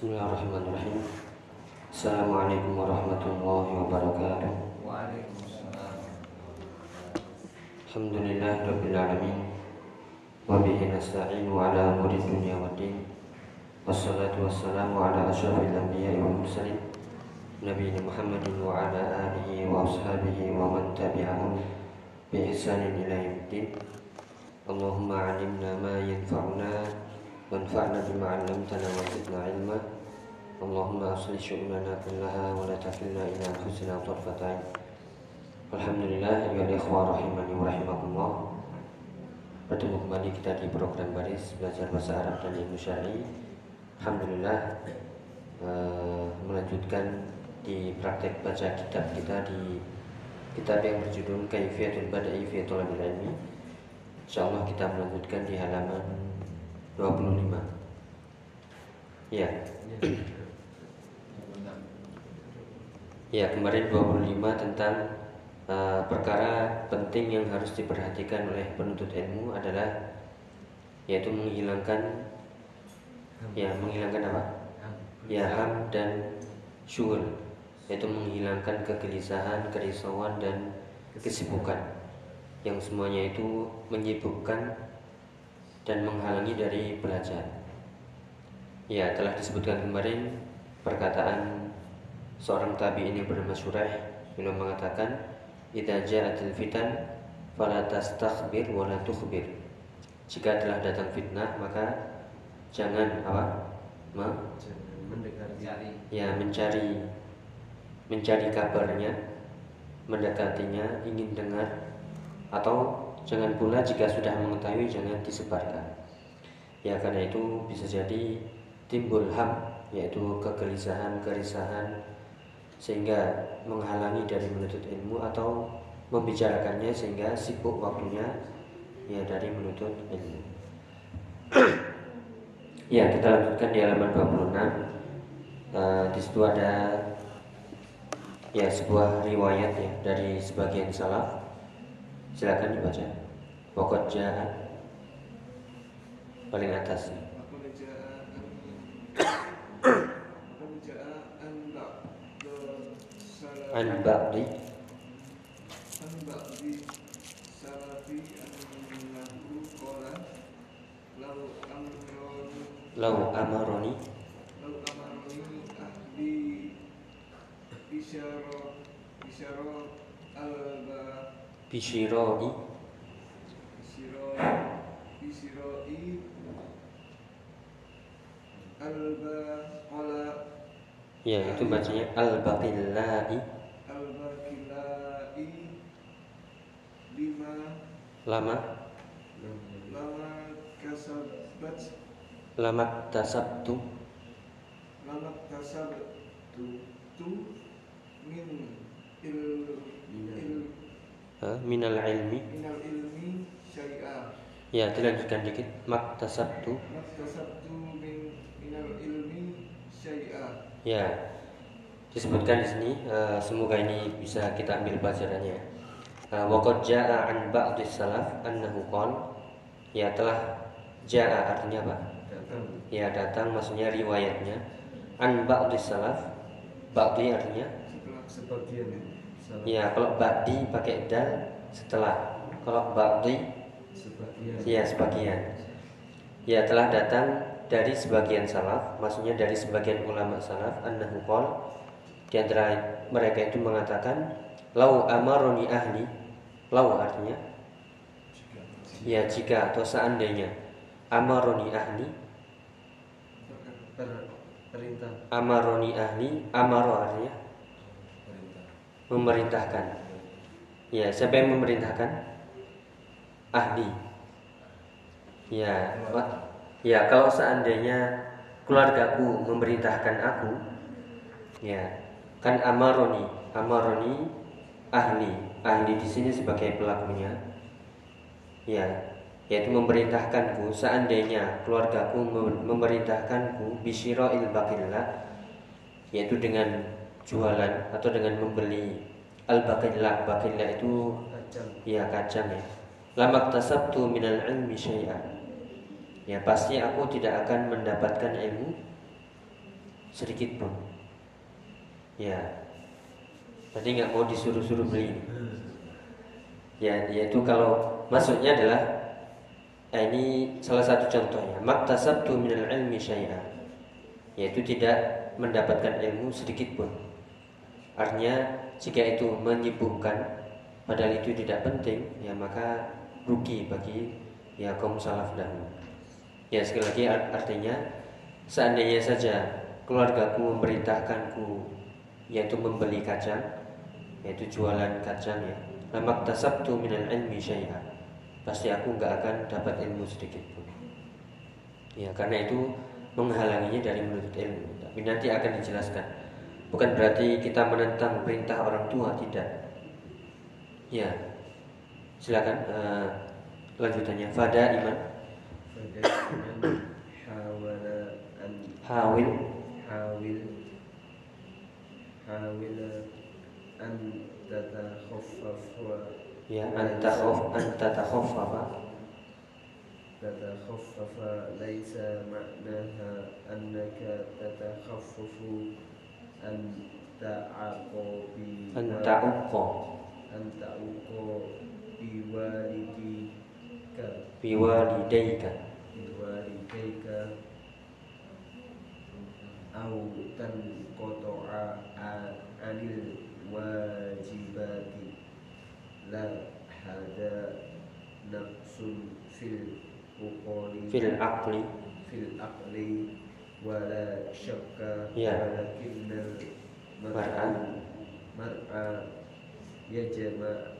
Bismillahirrahmanirrahim. Assalamualaikum warahmatullahi wabarakatuh. Waalaikumsalam. Alhamdulillah rabbil alamin. Wa bihi nasta'inu ala umuri dunya waddin. Wassalatu wassalamu ala asyrafil anbiya'i wal mursalin. Nabiyina Muhammadin wa ala alihi wa ashabihi wa man tabi'ahum bi ihsanin ila yaumiddin. Allahumma 'allimna ma yanfa'una wanfa'na bima 'allamtana wa zidna Allahumma aslih syu'unana kullaha wa la takilna ila anfusina tarfata 'ain. Alhamdulillah ya ikhwah rahimani wa rahimakumullah. Bertemu kembali kita di program baris belajar bahasa Arab dan ilmu syar'i. Alhamdulillah uh, melanjutkan di praktek baca kitab kita di kitab yang berjudul Kaifiyatul Bada'i fi Thalabil Ilmi Insyaallah kita melanjutkan di halaman 25 Ya Ya kemarin 25 tentang uh, perkara penting yang harus diperhatikan oleh penuntut ilmu adalah yaitu menghilangkan ya menghilangkan apa? Ya ham dan syuhul yaitu menghilangkan kegelisahan, kerisauan dan kesibukan yang semuanya itu menyibukkan dan menghalangi dari belajar. Ya, telah disebutkan kemarin perkataan seorang tabi'in yang bernama Surah beliau mengatakan idza ja'atil fitan fala tastakhbir wa la tukhbir jika telah datang fitnah maka jangan apa Ma? Mendekati. ya mencari mencari kabarnya mendekatinya ingin dengar atau jangan pula jika sudah mengetahui jangan disebarkan ya karena itu bisa jadi timbul ham yaitu kegelisahan kerisahan sehingga menghalangi dari menuntut ilmu atau membicarakannya sehingga sibuk waktunya ya dari menuntut ilmu. ya kita lanjutkan di halaman 26 uh, di situ ada ya sebuah riwayat ya dari sebagian salaf silakan dibaca pokok jahat paling atas ya. an ba'di an ba'di salafi annahu qala law amaroni. Law amaroni. Law amaroni ahli bisyara bisyara alba. Pisiro, bisyiroi bisyiroi. Alba qala Ya, itu bacanya al-baqillahi. Al-baqillahi lima lama. Lama kasabat lama tasabtu. Lama tasabtu tu min il, il ha, minal ilmi. Minal ilmi syai'a. Ya dilanjutkan dikit. Maktasabtu maktasabtu min minal ilmi syai'a ya disebutkan di sini eh, semoga ini bisa kita ambil pelajarannya uh, waqad jaa an ba'dhi salaf annahu qala ya telah jaa artinya apa Datang. ya datang maksudnya riwayatnya an ba'dhi salaf ba'dhi artinya Sebagian salah. ya kalau ba'di pakai dal setelah kalau Sebagian. ya sebagian ya telah datang dari sebagian salaf maksudnya dari sebagian ulama salaf annahu qala di antara mereka itu mengatakan lau amaroni ahli lau artinya ya jika atau seandainya amaroni ahli perintah. amaroni ahli amaro artinya memerintahkan ya siapa yang memerintahkan ahli ya. Ya kalau seandainya keluargaku memerintahkan aku ya kan amaroni amaroni ahli ahli di sini sebagai pelakunya ya yaitu memerintahkanku seandainya keluargaku mem- memerintahkanku bisyira'il baqillah yaitu dengan jualan atau dengan membeli al baqillah baqillah itu Kacang. ya kacang ya. Lamak tasabtu minal ilmi syai'an ya pasti aku tidak akan mendapatkan ilmu sedikit pun. Ya, berarti nggak mau disuruh-suruh beli. Ya, yaitu kalau maksudnya adalah eh, ini salah satu contohnya. Maktasabtu minal ilmi syai'a. Yaitu tidak mendapatkan ilmu sedikit pun. Artinya jika itu menyibukkan padahal itu tidak penting, ya maka rugi bagi ya kaum salaf dahulu. Ya sekali lagi artinya seandainya saja keluargaku memerintahkanku yaitu membeli kacang yaitu jualan kacang ya lamak tasabtu minal ilmi syai'a pasti aku nggak akan dapat ilmu sedikit pun. Ya karena itu menghalanginya dari menuntut ilmu. Tapi nanti akan dijelaskan. Bukan berarti kita menentang perintah orang tua tidak. Ya silakan uh, lanjutannya. Fada iman حاول أن حاول حاول حاول أن تتخفف يا أن تخف أن تتخفف. تتخفف ليس معناها أنك تتخفف أن تعق أن تعق. أن تعق بوالديك. بوالديك. biwalidayka au tan kotoa anil wajibati. La hada nafsun fil ukoli fil akli fil akli wala syakka ya. walakinnal mar'a. mar'a yajma'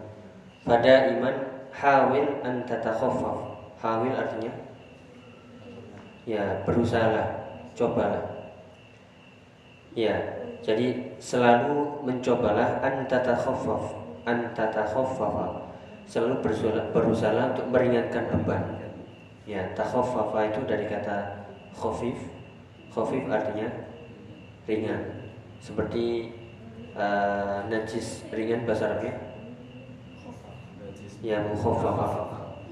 pada iman hawil an tatakhaffaf hawil artinya? Ya berusahalah cobalah. Ya jadi selalu mencobalah an tatakhaffaf an tatakhaffafa selalu berusaha, berusaha untuk meringankan beban. Ya takhaffafa itu dari kata khafif. Khafif artinya ringan. Seperti uh, najis ringan bahasa Arabnya ya mukhaffafa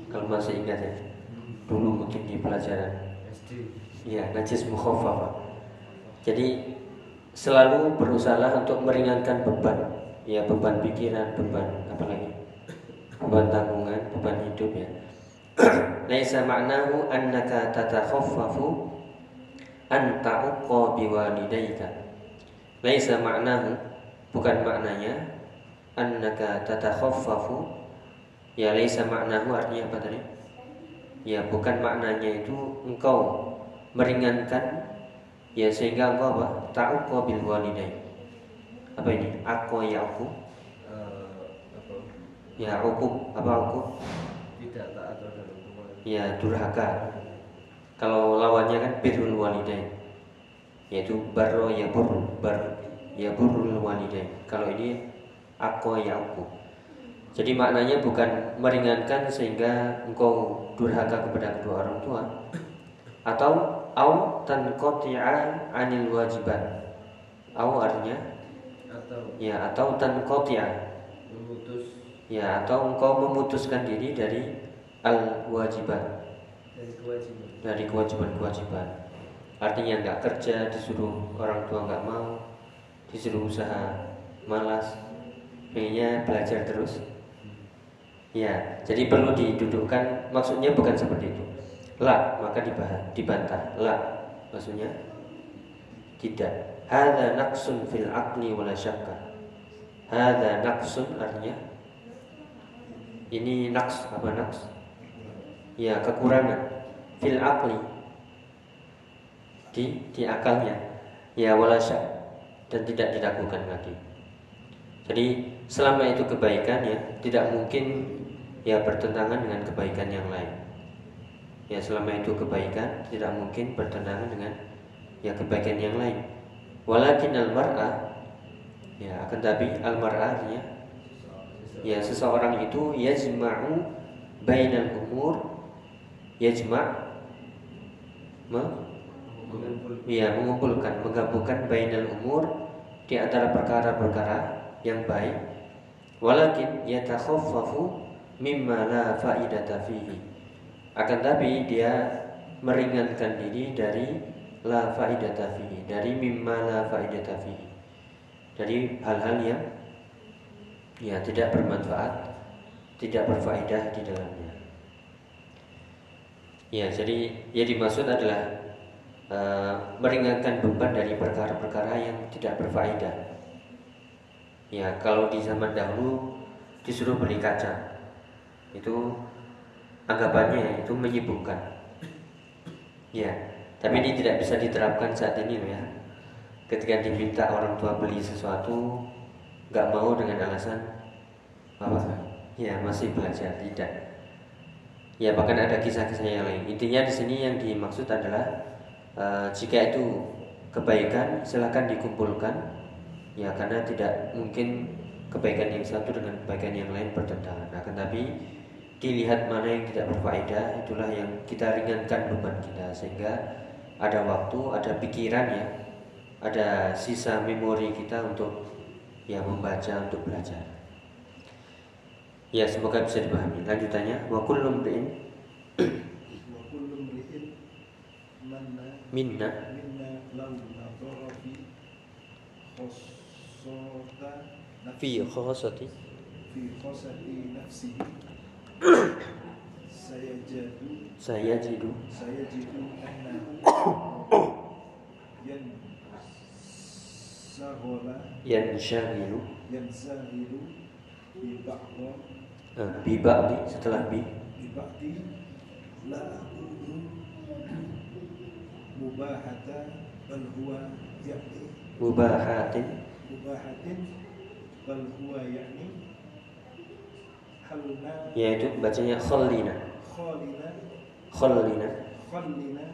kalau masih ingat ya. Dulu mungkin di pelajaran. Ya najis mukhaffafa jadi selalu berusaha untuk meringankan beban. Ya beban pikiran beban apa lagi? Beban tanggungan beban hidup ya. Laisa ma'nahu annaka tatakhaffafu an ta'uqqa biwalidayka laisa ma'nahu bukan maknanya annaka tatakhaffafu ya laisa ma'nahu artinya apa tadi? Ya bukan maknanya itu engkau meringankan ya sehingga engkau apa? Ta'uqqa bil walidain. Apa ini? Aku ya aku Eh, ya uquq apa uquq tidak taat terhadap ya durhaka. Kalau lawannya kan birrul walidain. Yaitu barro ya bur bar ya burul walidain. Kalau ini aku ya aku jadi maknanya bukan meringankan sehingga engkau durhaka kepada kedua orang tua. Atau au tanqati'a anil wajibat. Au artinya? Atau ya atau tanqati'a. memutus. Ya atau engkau memutuskan diri dari al wajibat. Dari kewajiban. Dari kewajiban-kewajiban. Artinya nggak kerja, disuruh orang tua nggak mau, disuruh usaha, malas, pengennya belajar terus. Ya, jadi perlu didudukkan. Maksudnya bukan seperti itu. La, maka dibahas, dibantah. La, maksudnya tidak. Hada naqsun fil aqli wala syakka. Hada naqsun artinya ini naqs apa naqs? Ya, kekurangan fil akli di di akalnya ya walasya dan tidak diragukan lagi jadi selama itu kebaikan ya tidak mungkin ya bertentangan dengan kebaikan yang lain. Ya selama itu kebaikan tidak mungkin bertentangan dengan ya kebaikan yang lain. Walakin al-mar'ah ya akan tapi al-mar'ah ya seseorang itu yajma'u bainal umur yajma' me- ya mengumpulkan menggabungkan bainal umur di antara perkara-perkara yang baik. Walakin yatakhaffafu mimma la faidata fihi. Akan tapi dia meringankan diri dari la faidata fihi dari mimma la faidata fihi. Dari hal-hal yang ya tidak bermanfaat tidak berfaedah di dalamnya. Ya jadi yang dimaksud adalah eh, meringankan beban dari perkara-perkara yang tidak berfaedah. Ya kalau di zaman dahulu disuruh beli kaca itu anggapannya itu menyibukkan. Ya tapi ini tidak bisa diterapkan saat ini loh ya. Ketika diminta orang tua beli sesuatu nggak mau dengan alasan apa? Ya masih belajar tidak. Ya bahkan ada kisah-kisah yang lain. Intinya di sini yang dimaksud adalah eh, jika itu kebaikan silahkan dikumpulkan. Ya karena tidak mungkin kebaikan yang satu dengan kebaikan yang lain bertentangan akan tapi dilihat mana yang tidak berfaedah itulah yang kita ringankan beban kita. Sehingga ada waktu ada pikiran ya ada sisa memori kita untuk ya membaca untuk belajar. Ya semoga bisa dipahami. Lanjutannya wa kullu mri'in minna minna law nadhara fi khassata fi khasati fi nafsihi sayajadu sayajidu sayajidu annahu yan sahola bi eh, bi ba'di setelah bi bi ba'di la aqulu mubahata bal huwa ya'ni mubahatin mubahatin bal huwa ya'ni halna yaitu bacanya khallina. khalina khallina. Khallina.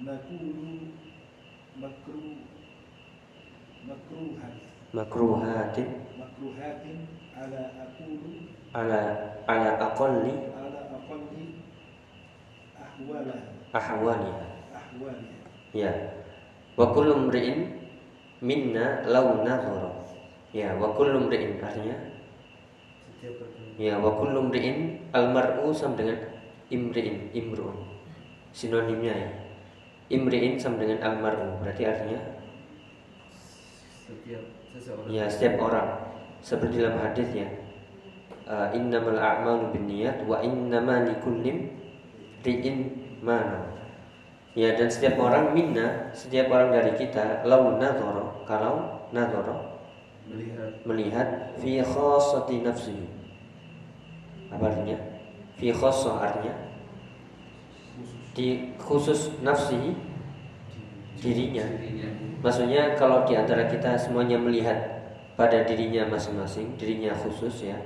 Nakulu makru makruhat. Makruhatin. Makruhatin ala aqulu. Ala ala aqalli. Ala aqalli ahwala. Ahwaliha. Ahwaliha. Ya. Wa kullu mri'in minna law nadhara ya wa kullu mri'in artinya? Ya wa kullu mri'in al mar'u sama dengan imri'in imru'un. Sinonimnya ya. Imri'in sama dengan al mar'u berarti artinya? Setiap seseorang. Ya setiap orang. Seperti dalam hadis ya. Uh, innamal a'malu binniyat wa innama likulli ri'in ma nawa. ya dan setiap orang minna setiap orang dari kita lau nadhara kalau nadhara melihat fi khassati nafsihi apa artinya fi khassah artinya di khusus nafsihi dirinya Maksudnya kalau di antara kita semuanya melihat pada dirinya masing-masing, dirinya khusus ya.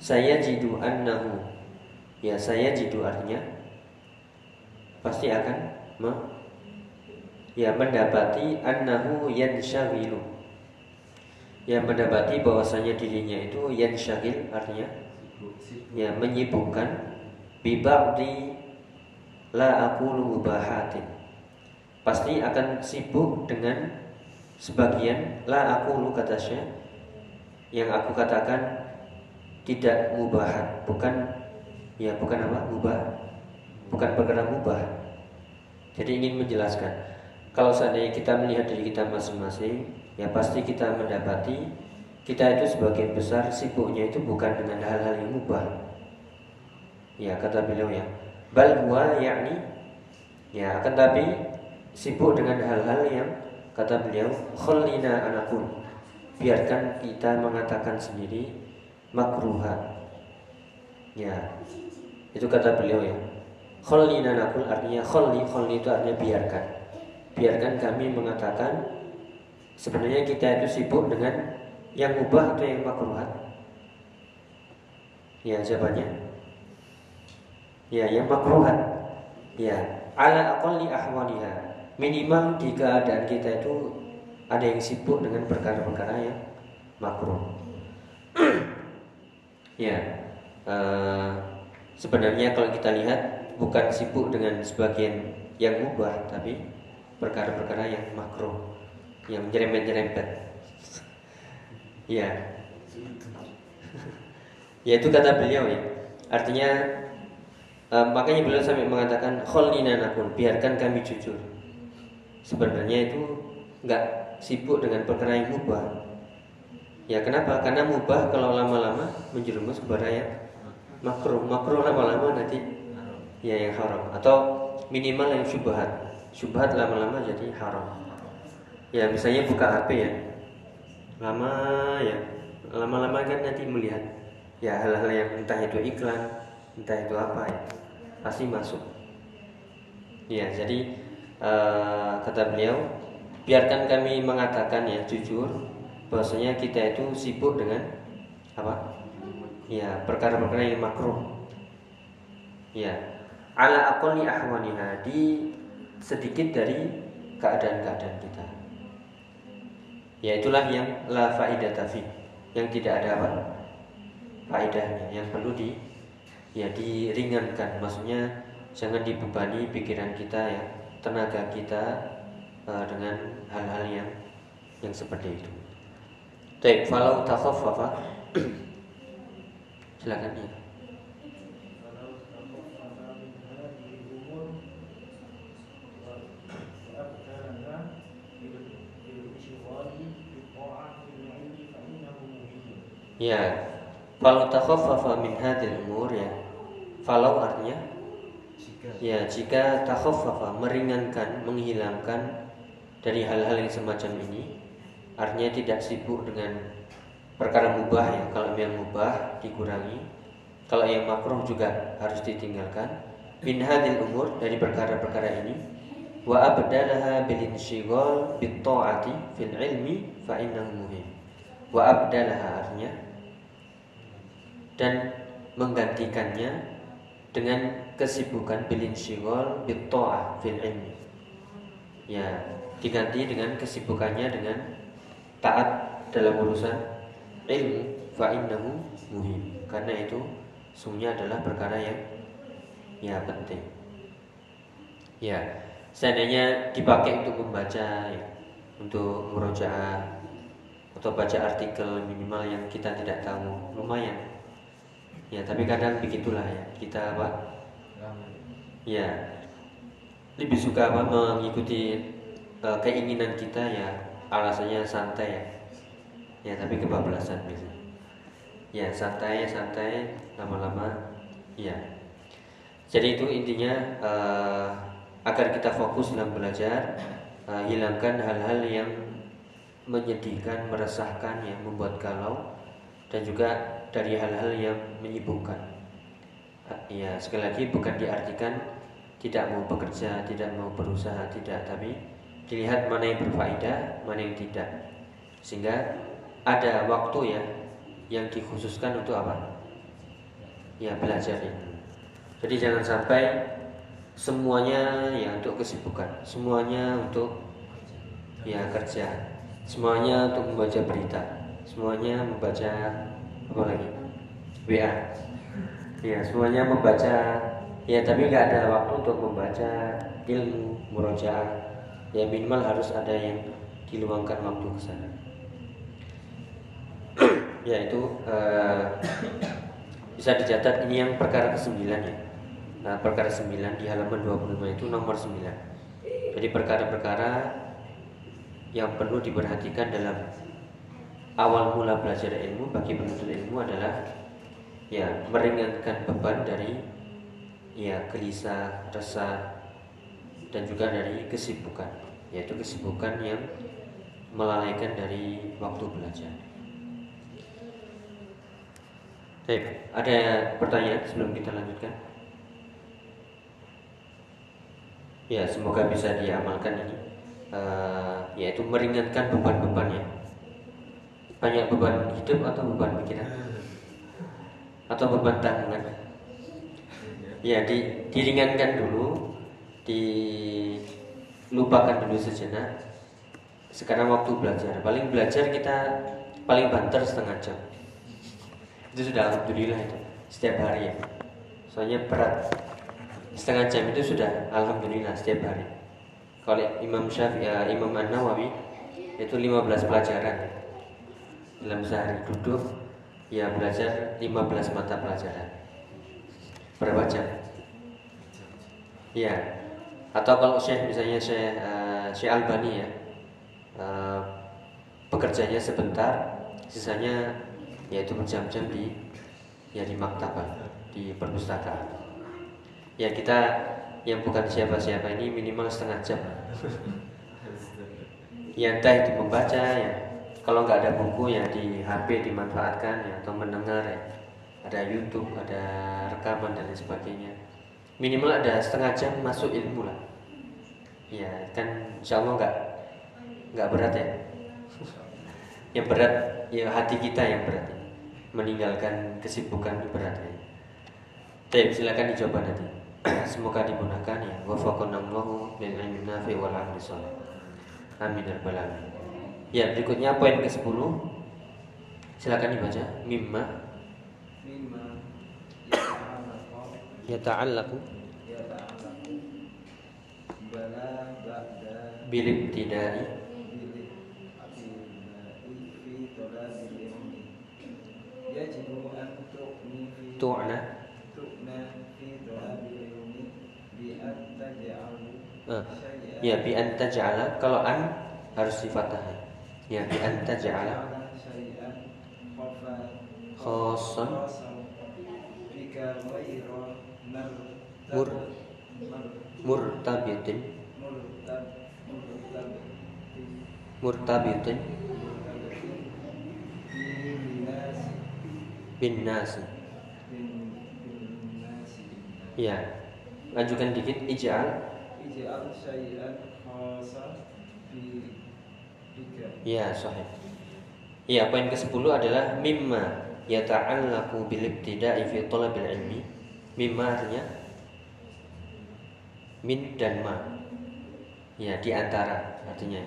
Saya jidu annahu. Ya, saya jidu artinya pasti akan me, ya mendapati annahu yanshaghilu. Ya mendapati bahwasanya dirinya itu yanshagil artinya sibuk sibuk ya menyibukkan bi ba'di la aqulu mubahatin. Pasti akan sibuk dengan sebagian la aqulu kata Syekh yang aku katakan tidak mubahat bukan ya bukan apa mubah bukan perkara mubah. Jadi ingin menjelaskan kalau seandainya kita melihat diri kita masing-masing ya pasti kita mendapati kita itu sebagian besar sibuknya itu bukan dengan hal-hal yang mubah. Ya kata beliau ya. Bal huwa yakni ya akan tapi sibuk dengan hal-hal yang kata beliau khallina anakun. Biarkan kita mengatakan sendiri makruha. Ya itu kata beliau ya. Khallina anakun artinya khalli khalli itu artinya biarkan. Biarkan kami mengatakan sebenarnya kita itu sibuk dengan yang mubah atau yang makruhat. Ya jawabannya ya yang makruhat. Ya ala aqalli ahwaliha. Minimal di keadaan kita itu ada yang sibuk dengan perkara-perkara yang makruh. ya, eh, sebenarnya kalau kita lihat bukan sibuk dengan sebagian yang mubah, tapi perkara-perkara yang makruh, yang nyerempet-nyerempet. ya, ya itu kata beliau ya. Artinya eh, makanya beliau sampai mengatakan kholina nakun, biarkan kami jujur. Sebenarnya itu nggak sibuk dengan perkara yang mubah, Ya kenapa? Karena mubah kalau lama-lama menjerumus kepada yang makruh. Makruh lama-lama nanti ya yang haram atau minimal yang syubhat. Syubhat lama-lama jadi haram. Ya misalnya buka HP ya. Lama ya. Lama-lama kan nanti melihat ya hal-hal yang entah itu iklan, entah itu apa ya. Pasti masuk. Ya, jadi uh, kata beliau, biarkan kami mengatakan ya jujur bahwasanya kita itu sibuk dengan apa? Ya, perkara-perkara yang makruh. Ya, ala aqalli ahwaniha di sedikit dari keadaan-keadaan kita. Ya itulah yang la faidah tafi, yang tidak ada apa? faedahnya, yang perlu di ya diringankan. Maksudnya jangan dibebani pikiran kita ya, tenaga kita uh, dengan hal-hal yang yang seperti itu. Baik, falau takhaffafa Silakan ya. Ya, falau takhaffafa min hadil umur ya. Falau artinya? Jika. Ya jika takhaffafa meringankan, menghilangkan dari hal-hal yang semacam ini artinya tidak sibuk dengan perkara mubah ya. Kalau yang mubah dikurangi. Kalau yang makruh juga harus ditinggalkan. Bin hadil umur dari perkara-perkara ini. Wa abdalaha bil insyighal bit ta'ati fil ilmi fa innahu muhim. Wa abdalaha artinya dan menggantikannya dengan kesibukan bil insyighal bit ta'ah fil ilmi ya diganti dengan kesibukannya dengan taat dalam urusan ilmu fa innahu muhim. Karena itu sungguhnya adalah perkara yang ya penting. Ya seandainya dipakai untuk membaca ya, untuk murojaah atau baca artikel minimal yang kita tidak tahu lumayan ya tapi kadang begitulah ya. Kita apa? Ya. Lebih suka apa? Mengikuti uh, keinginan kita ya. Alasannya santai ya. Ya tapi kebablasan biasanya. Ya santai santai lama-lama ya. Jadi itu intinya uh, agar kita fokus dalam belajar uh, hilangkan hal-hal yang menyedihkan meresahkan yang membuat galau dan juga dari hal-hal yang menyibukkan ya sekali lagi bukan diartikan tidak mau bekerja tidak mau berusaha tidak tapi dilihat mana yang berfaedah, mana yang tidak. Sehingga ada waktu ya yang dikhususkan untuk apa? Ya belajar ini. Jadi jangan sampai semuanya ya untuk kesibukan, semuanya untuk ya kerja, semuanya untuk membaca berita, semuanya membaca apa lagi? WA. Ya, semuanya membaca. Ya tapi nggak ada waktu untuk membaca ilmu murojaah. Ya minimal harus ada yang diluangkan waktu ke sana. Ya itu uh, bisa dicatat ini yang perkara ke-9 ya. Nah, perkara 9 di halaman 25 itu nomor 9 jadi perkara-perkara yang perlu diperhatikan dalam awal mula belajar ilmu bagi penuntut ilmu adalah ya meringankan beban dari ya gelisah, resah, dan juga dari kesibukan yaitu kesibukan yang melalaikan dari waktu belajar. Baik, ada pertanyaan sebelum kita lanjutkan? Ya, semoga bisa diamalkan ini, uh, yaitu meringankan beban-beban ya. Banyak beban hidup atau beban pikiran? Atau beban tanggungan? Ya, di, diringankan dulu, dilupakan dulu sejenak. Sekarang waktu belajar. Paling belajar kita paling banter setengah jam. Itu sudah alhamdulillah itu setiap hari ya. Soalnya berat. Setengah jam itu sudah alhamdulillah setiap hari. Kalau Imam Syafi'i ya, Imam An Nawawi itu 15 pelajaran dalam sehari duduk ya belajar 15 mata pelajaran. Berapa jam? Ya atau kalau Syekh misalnya Syekh uh, Syekh Albani ya uh, bekerjanya sebentar sisanya yaitu berjam-jam di ya di maktabah di perpustakaan. Ya kita yang bukan siapa-siapa ini minimal setengah jam. Ya entah itu membaca ya kalau nggak ada buku ya di HP dimanfaatkan ya atau mendengar ya ada YouTube ada rekaman dan lain sebagainya minimal ada setengah jam masuk ilmu lah ya kan insya Allah nggak nggak berat ya yang berat ya hati kita yang berat ya. meninggalkan kesibukan berat ya. Tapi silakan dicoba nanti. Semoga dimudahkan ya. Wafaqanallahu bil ilmi nafi. Amin ya rabbal alamin. Ya, berikutnya poin ke-10. Silakan dibaca. Mimma. Mimma. Yata'allaqu yata'allaqu bala ba'da. Bil ibtida'i bil ibtida'i fi talabil ilmi yajibu an tu'mi fi tu'na. tu'na fi talabil ilmi bi an taj'alu syai'an. ya bi an taj'ala. Kalau an harus difathah ya an taj'ala khassan Mur. murtabitin. Murtab murtab murtabitin. Bin nasi ya lanjutkan dikit ij'al Ij'al ya sahih. Ya poin ke-10 adalah mimma yata'allaqu bil ibtida'i fi talabil ilmi. Mimma artinya min dan ma. Ya di antara artinya.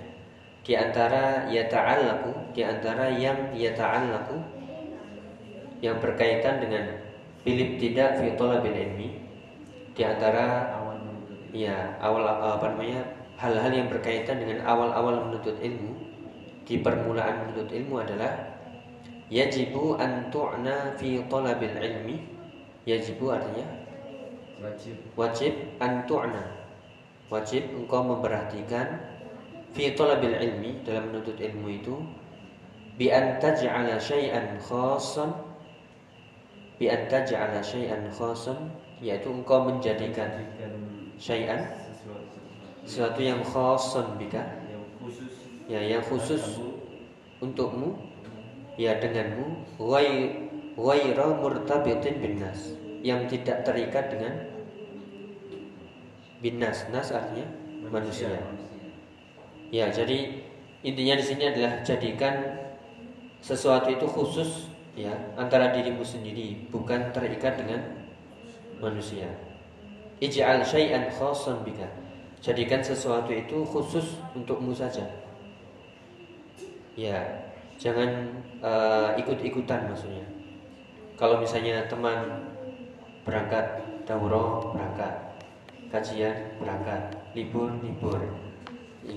Di antara yata'allaqu di antara yang yata'allaqu yang berkaitan dengan bil ibtida' fi talabil ilmi. Di antara ya awal apa namanya hal-hal yang berkaitan dengan awal-awal menuntut ilmu di permulaan menuntut ilmu adalah yajibu an tu'na fi talabil ilmi. Yajibu artinya? Wajib. Wajib an tu'na. Wajib engkau memperhatikan fi talabil ilmi dalam menuntut ilmu itu bi an taj'ala syai'an khassan. Bi an taj'ala syai'an khassan yaitu engkau menjadikan jadikan syai'an sesuatu yang khassan bika. Yang khusus. Ya yang khusus untukmu. Ya denganmu. Ghai ghaira murtabitin bin nas. Yang tidak terikat dengan bin nas. Artinya manusia. Ya jadi intinya di sini adalah jadikan sesuatu itu khusus ya antara dirimu sendiri bukan terikat dengan manusia. Ij'al syai'an khassan bika jadikan sesuatu itu khusus untukmu saja. Ya jangan eh, ikut-ikutan maksudnya. Kalau misalnya teman berangkat daurah berangkat kajian berangkat libur libur.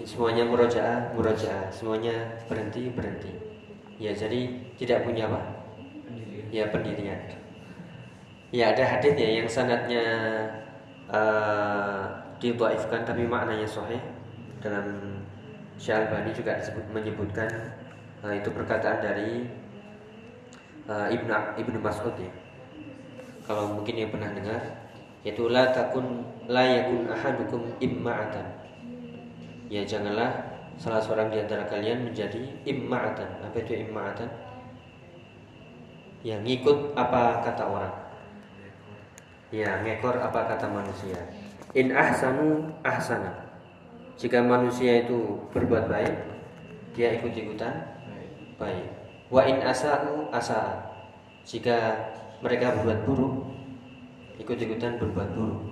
Semuanya murojaah murojaah. Semuanya berhenti berhenti. Ya jadi tidak punya apa? Ya pendirian. Ya ada hadis ya yang sanatnya uh, didhaifkan tapi maknanya sahih. Dalam Syalbani juga disebut menyebutkan uh, itu perkataan dari uh, Ibnu Ibnu Mas'ud ya. Kalau mungkin yang pernah dengar yaitu la takun la yakun ahadukum imma'atan. Ya janganlah salah seorang di antara kalian menjadi imma'atan. Apa itu imma'atan? Ya ngikut apa kata orang. Ya ngekor apa kata manusia in ahsanu ahsana. Jika manusia itu berbuat baik dia ikut-ikutan baik. Baik wa in asa'u asa'a jika mereka berbuat buruk ikut-ikutan berbuat buruk.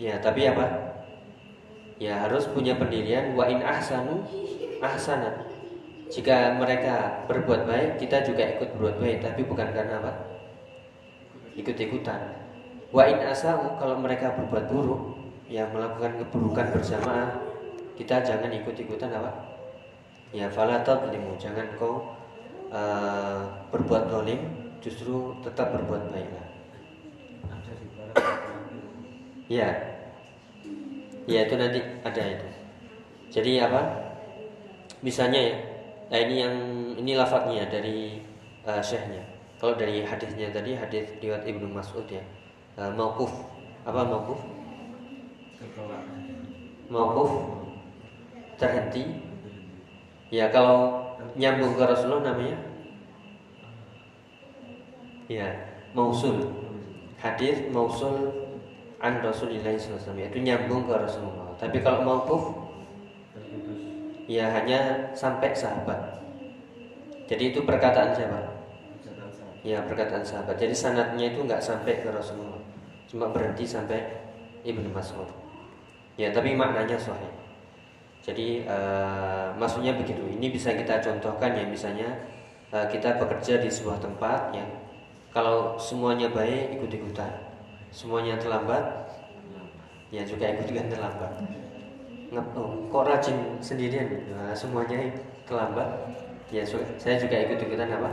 Ya tapi apa? Ya harus punya pendirian. Wa in ahsanu ahsanat jika mereka berbuat baik kita juga ikut berbuat baik tapi bukan karena apa? Ikut-ikutan wa in asau kalau mereka berbuat buruk ya melakukan keburukan berjamaah kita jangan ikut-ikutan apa? Ya fala tadlimu jangan kau uh, berbuat dolim justru tetap berbuat baiklah ya. Ya itu nanti ada itu. Jadi apa? Misalnya ya nah ini yang ini lafadznya dari uh, syekhnya. Kalau dari hadisnya tadi hadis riwayat ibnu Mas'ud ya uh, mauquf. Apa mauquf? Ketolak. mauquf. Terhenti ya kalau nyambung ke Rasulullah namanya? Ya mausul. Hadis mausul an Rasulillah SAW itu nyambung ke Rasulullah. Tapi kalau mauquf? Terputus. ya hanya sampai sahabat. Jadi itu perkataan siapa? Ya perkataan sahabat. Jadi sanatnya itu nggak sampai ke Rasulullah cuma berhenti sampai Ibnu Mas'ud. Ya tapi maknanya sahih. Jadi eh, maksudnya begitu. Ini bisa kita contohkan ya misalnya eh, kita bekerja di sebuah tempat ya. Kalau semuanya baik ikut-ikutan. Semuanya terlambat ya juga ikut-ikutan terlambat. Ngep- oh, kok rajin sendirian? Nah, semuanya terlambat ya saya juga ikut-ikutan apa?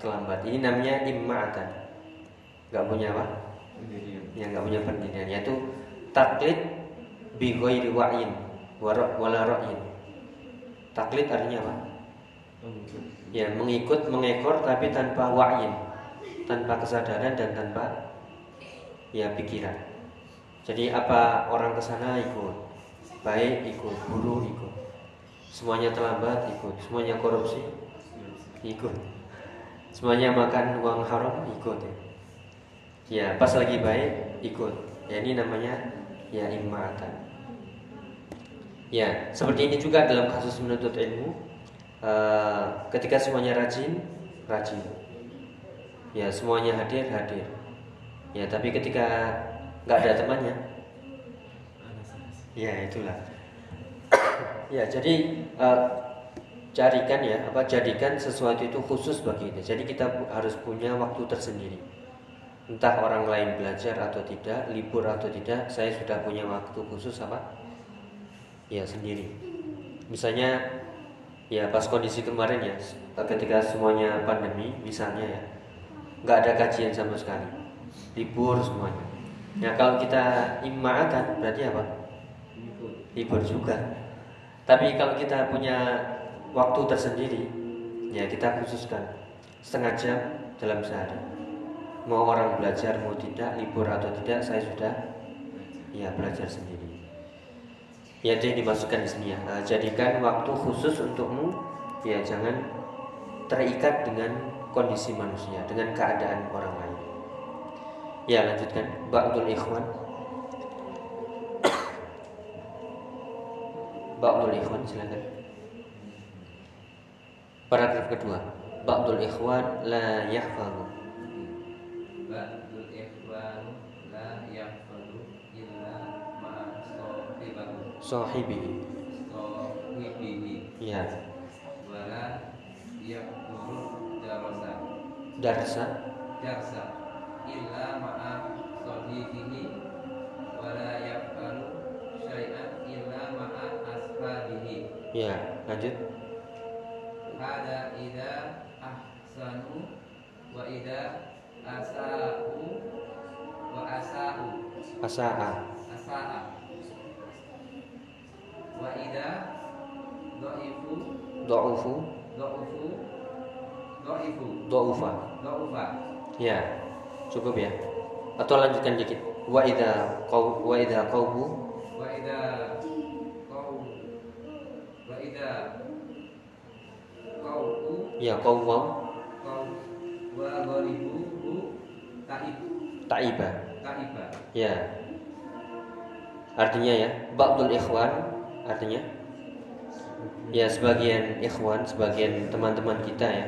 Terlambat. Ini namanya imma'atan nggak punya apa Pendirian. yang nggak punya pendirian yaitu taklid bi ghairi wara- wala ra'yin. Taklid artinya apa? Ya mengikut mengekor tapi tanpa wa'yin. Tanpa kesadaran dan tanpa ya pikiran. Jadi apa orang ke sana ikut? Baik ikut buruk ikut. Semuanya terlambat ikut. Semuanya korupsi ikut. Semuanya makan uang haram ikut ya ya pas lagi baik ikut. Ya ini namanya ya imatan. Ya seperti ini juga dalam kasus menuntut ilmu eh, ketika semuanya rajin rajin. Ya semuanya hadir hadir. Ya tapi ketika nggak ada temannya ya itulah. Ya jadi eh, carikan ya apa jadikan sesuatu itu khusus bagi kita. Jadi kita harus punya waktu tersendiri entah orang lain belajar atau tidak libur atau tidak saya sudah punya waktu khusus apa? Ya sendiri. Misalnya ya pas kondisi kemarin ya ketika semuanya pandemi misalnya ya nggak ada kajian sama sekali. Libur semuanya. Ya kalau kita imaatan berarti apa? Libur juga. Tapi kalau kita punya waktu tersendiri, ya kita khususkan setengah jam dalam sehari. Mau orang belajar mau tidak, libur atau tidak, saya sudah ya belajar sendiri. Ya jadi dimasukkan di sini ya. Nah, jadikan waktu khusus untukmu, ya jangan terikat dengan kondisi manusia, dengan keadaan orang lain. Ya lanjutkan, Ba'dul Ikhwan. Ba'dul ikhwan silakan. Paragraf kedua. Ba'dul ikhwan la yahfazu. Ba'dul ikhwan la illa ma'a sahibahu Sahibihi. sahibihi Ya. wala yaqduru darasa Darsa. darsa illa ma'a sahibihi wala syai'an illa ma'a ashabihi Ya. Lanjut. hada ida ahsanu wa ida asa'u wa asa'u Asa'a. asa'a wa ida dha'ifu Do'ufu. dha'ufu dha'ifu Do'ufa. dha'ufa Ya. Cukup ya. Atau lanjutkan dikit. Wa idza qaw wa idza qawbu wa ida qaw wa ida qaw'u ya qawwam qaw wa ghalibuhu ta'ib ta'iba. ta'iba Ya. Artinya ya, ba'dul ikhwan artinya ya sebagian ikhwan, sebagian teman-teman kita ya.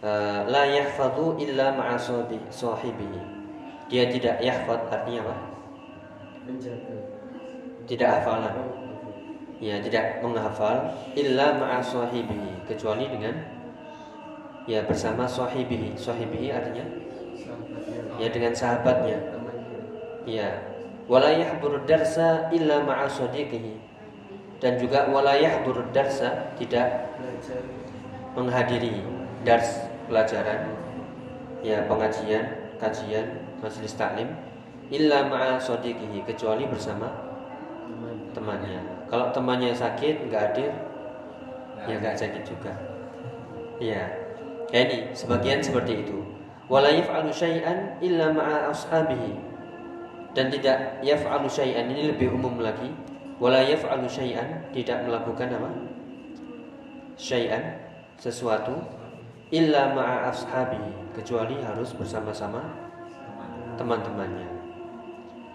eh, la yahfadhu illa ma'a sahibi- sahibihi. Dia tidak yahfad artinya apa? Menjaga. tidak hafalan ya tidak menghafal illa ma'a sahibihi kecuali dengan ya bersama sahibihi sahibihi artinya ya dengan sahabatnya. Ya wala yahduru darsa illa ma'a sadiqihi. Dan juga wala yahduru tidak menghadiri dars pelajaran ya pengajian kajian majelis taklim illa ma'a sadiqihi kecuali bersama teman temannya. Kalau temannya sakit nggak hadir ya nggak sakit juga. Ya ya ini sebagian seperti itu wala yaf'alu syai'an illa ma'a ashabihi. Dan tidak yaf'alu syai'an ini lebih umum lagi. Wala yaf'alu syai'an tidak melakukan apa? Syai'an sesuatu illa ma'a ashabihi. Kecuali harus bersama-sama teman-temannya.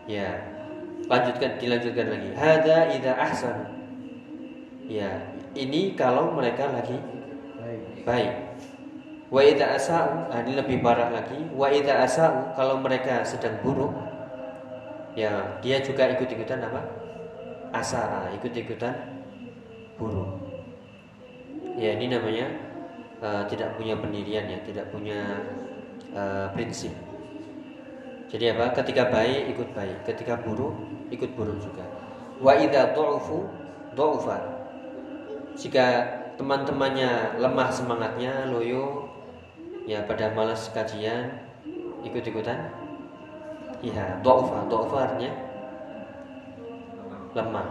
Ya lanjutkan dilanjutkan lagi. Hada idza ahsan ya ini kalau mereka lagi baik. baik wa idza asa'u ah, ini lebih parah lagi. Wa idza asa'u kalau mereka sedang buruk ya dia juga ikut-ikutan apa? Asa ikut-ikutan buruk. Ya ini namanya eh, tidak punya pendirian ya tidak punya eh, prinsip. Jadi apa? Ketika baik ikut baik. Ketika buruk ikut buruk juga. Wa idza dha'ufu dha'ufa jika teman-temannya lemah semangatnya loyo ya pada malas kajian ikut-ikutan. Iya dha'ufa dha'ufa artinya lemah.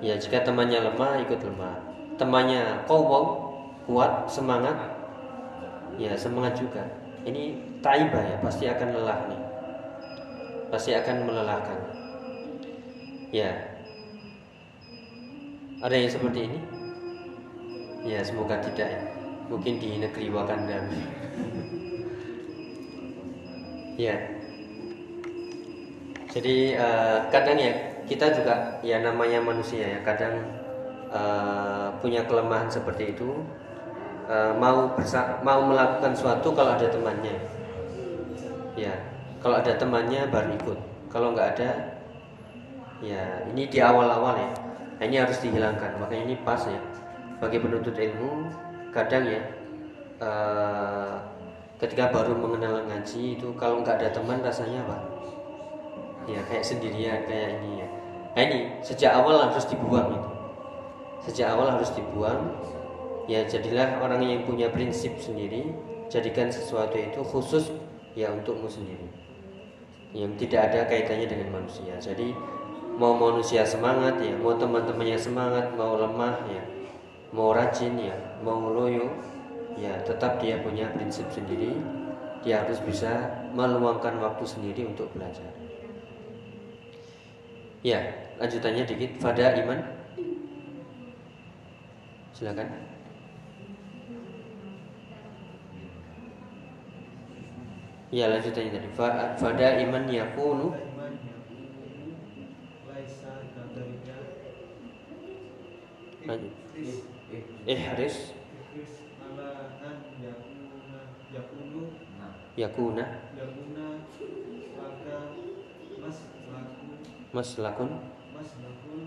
Ya jika temannya lemah ikut lemah. Temannya kowow kuat semangat. Ya semangat juga. Ini taibah ya pasti akan lelah nih. Pasti akan melelahkan. Ya. Ada yang seperti ini? Ya semoga tidak ya mungkin di negeri Wakanda. Ya. Jadi eh, kadang ya kita juga ya namanya manusia ya kadang eh, punya kelemahan seperti itu. Eh, mau bersa mau melakukan suatu kalau ada temannya. Ya kalau ada temannya baru ikut. Kalau nggak ada ya ini di awal-awal ya. Nah, ini harus dihilangkan. Makanya ini pas ya bagi penuntut ilmu kadang ya eh, ketika baru mengenal ngaji itu kalau nggak ada teman rasanya apa? Ya kayak sendirian kayak ini ya. Nah ini sejak awal harus dibuang itu. Sejak awal harus dibuang ya jadilah orang yang punya prinsip sendiri jadikan sesuatu itu khusus ya untukmu sendiri. Yang tidak ada kaitannya dengan manusia. Jadi mau manusia semangat ya mau teman-temannya semangat mau lemah ya mau rajin ya mau loyo ya tetap dia punya prinsip sendiri. Dia harus bisa meluangkan waktu sendiri untuk belajar. Ya lanjutannya dikit. Pada iman. Silakan. Ya lanjutannya tadi. Fa- Fada iman yakunu. Lanjut. Ihris an yakuna. Yakuna maka mas laku maslakun mas lakun.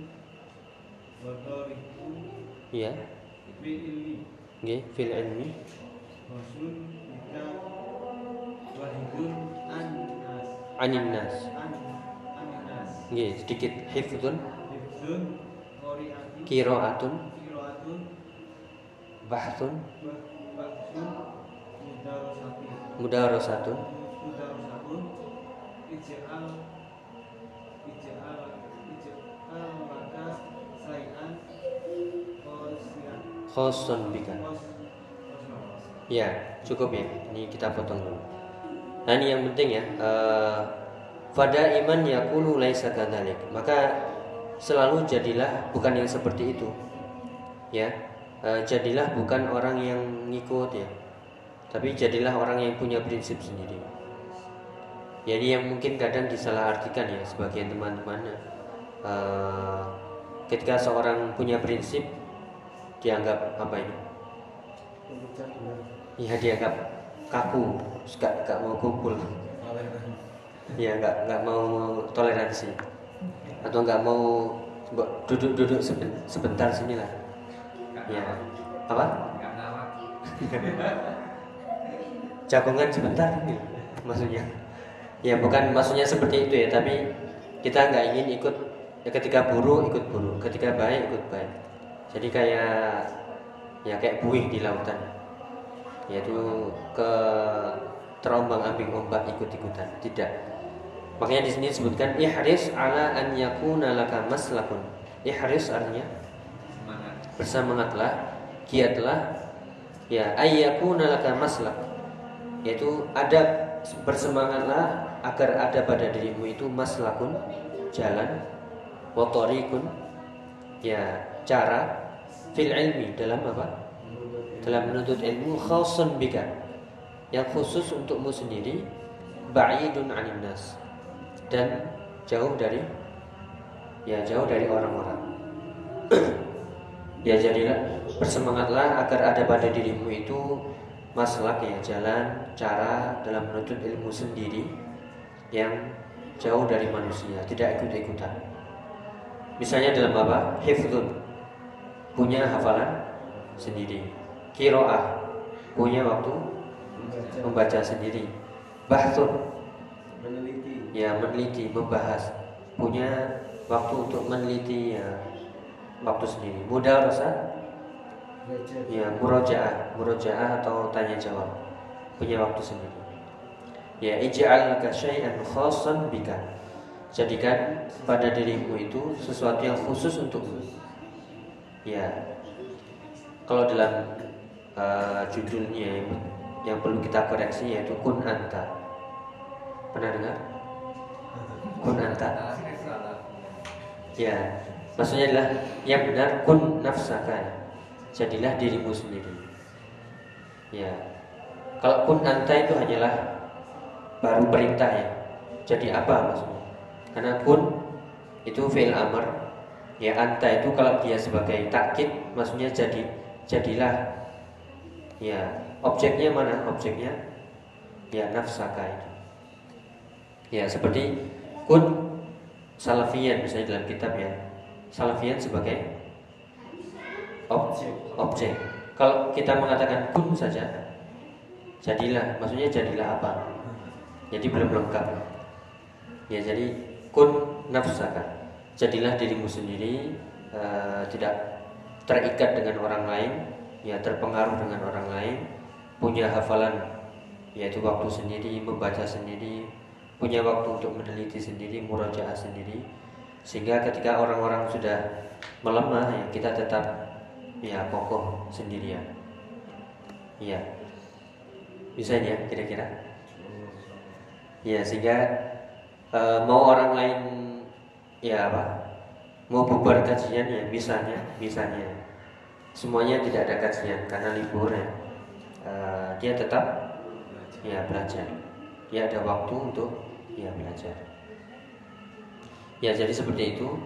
Wadariku bi ilmi nggih fil ilmi. Wasun bika wahidun an nas. Anin nas sedikit. Hifdzun. Qiraatun qiraatun mudarasati mudarasatun mudarasatun ij'al maka sayan khosun bika. Ya cukup ya. Ini kita potong dulu. Nah ini yang penting ya. Eh, pada iman yakunu laisa kadzalik. Maka selalu jadilah bukan yang seperti itu. Ya Eh, jadilah bukan orang yang ngikut ya. Tapi jadilah orang yang punya prinsip sendiri. Jadi yang mungkin kadang disalahartikan ya sebagian teman-teman eh, ketika seorang punya prinsip dianggap apa ini? Ya dianggap kaku. Gak, gak mau kumpul. Ya nggak nggak mau toleransi. Atau nggak mau duduk-duduk seben- sebentar sini lah ya apa? Jagongan sebentar ini maksudnya. Ya bukan maksudnya seperti itu ya tapi kita nggak ingin ikut ya ketika buruk ikut buruk. Ketika baik ikut baik. Jadi kayak ya kayak buih di lautan. Yaitu ke terombang ambing ombak ikut ikutan tidak. Makanya di sini disebutkan ihris ala an yakuna laka maslakun. Ihris artinya. Bersemangatlah giatlah ya ayyakuna laka maslak. Yaitu ada bersemangatlah agar ada pada dirimu itu maslakun jalan watorikun ya cara fil ilmi dalam apa? Dalam menuntut ilmu khasun bika yang khusus untukmu sendiri ba'idun anin nas dan jauh dari ya jauh dari orang-orang ya jadilah bersemangatlah agar ada pada dirimu itu maslak ya jalan cara dalam menuntut ilmu sendiri yang jauh dari manusia tidak ikut-ikutan. Misalnya dalam apa? Hifdzun. Punya hafalan sendiri. Kiroah. Punya waktu membaca membaca sendiri. Bahsun meneliti. Ya meneliti membahas. Punya waktu untuk meneliti ya waktu sendiri. Modal rasa ya murojaah. Murojaah. Atau tanya jawab. Punya waktu sendiri. Ya ij'al laka syai'an khassan bika. Jadikan pada dirimu itu sesuatu yang khusus untukmu. Ya. Kalau dalam uh, judulnya yang, perlu kita koreksi yaitu kun anta. Pernah dengar? Kun anta. Ya, maksudnya adalah yang benar kun nafsaka. Jadilah dirimu sendiri. Ya. Kalau kun anta itu hanyalah baru perintah ya. Jadi apa maksudnya? Karena kun itu fi'il amr. Ya anta itu kalau dia sebagai takkid maksudnya jadi jadilah. Ya, objeknya mana? Objeknya ya nafsaka itu. Ya, seperti kun salafiyan misalnya dalam kitab ya salafiyan sebagai objek. Objek. Kalau kita mengatakan kun saja jadilah maksudnya jadilah apa? Jadi belum lengkap. Ya jadi kun nafsaka jadilah dirimu sendiri eh, tidak terikat dengan orang lain ya terpengaruh dengan orang lain punya hafalan yaitu waktu sendiri membaca sendiri punya waktu untuk meneliti sendiri, murojaah sendiri, sehingga ketika orang-orang sudah melemah, ya kita tetap ya kokoh sendirian. Iya, bisa ya kira-kira? Ya sehingga eh, mau orang lain ya apa? Mau bubar kajian ya misalnya, misalnya semuanya tidak ada kajian karena libur ya, Eh, dia tetap ya belajar. Dia ada waktu untuk ya belajar. Ya jadi seperti itu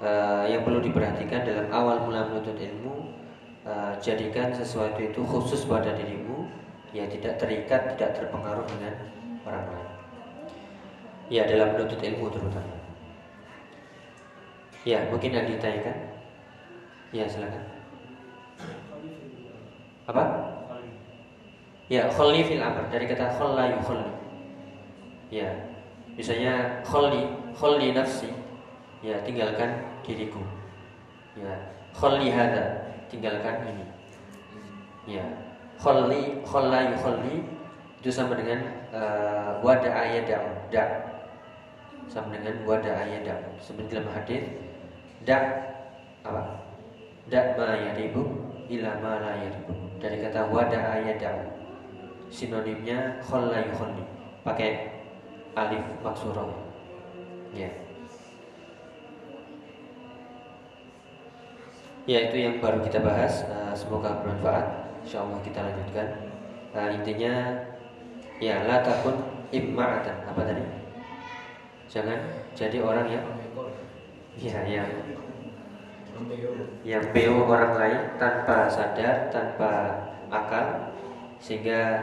eh, yang perlu diperhatikan dalam awal mula menuntut ilmu eh, jadikan sesuatu itu khusus pada dirimu ya tidak terikat tidak terpengaruh dengan orang lain. Ya dalam menuntut ilmu terutama. Ya mungkin ada ditanyakan. Ya silakan. Apa? Ya kholi fil amr dari kata kholla yukholli. Ya, misalnya kholi, kholi nafsi, ya tinggalkan diriku. Ya, kholi hada, tinggalkan ini. Ya, kholi, kholla yukholli itu sama dengan uh, wada ayadam, da, sama dengan wada ayadam. Seperti dalam hadis, da apa? Da ma yaribu ila ma la yaribu. Dari kata wada ayadam, sinonimnya kholla yukholli. Pakai alif maksurah. Ya. Ya itu yang baru kita bahas. Eh, semoga bermanfaat. Insya Allah kita lanjutkan. Eh, intinya ya la takun imma'atan. Apa tadi? Jangan jadi orang yang ya yang yang beo orang lain tanpa sadar, tanpa akal sehingga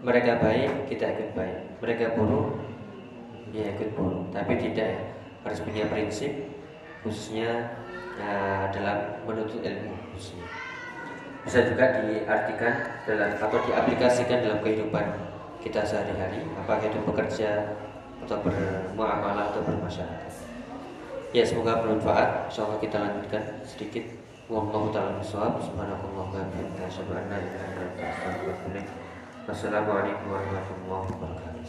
mereka baik kita ikut baik mereka buruk ya ikut buruk tapi tidak harus punya prinsip khususnya Eh, dalam menuntut ilmu khususnya. Bisa juga diartikan dalam atau diaplikasikan dalam kehidupan kita sehari-hari, apakah itu bekerja atau bermuamalah atau bermasyarakat. Ya semoga bermanfaat. semoga kita lanjutkan sedikit. Wallahu taala bishawab. subhanakumullah wa bihamdika asyhadu an la warahmatullahi wabarakatuh.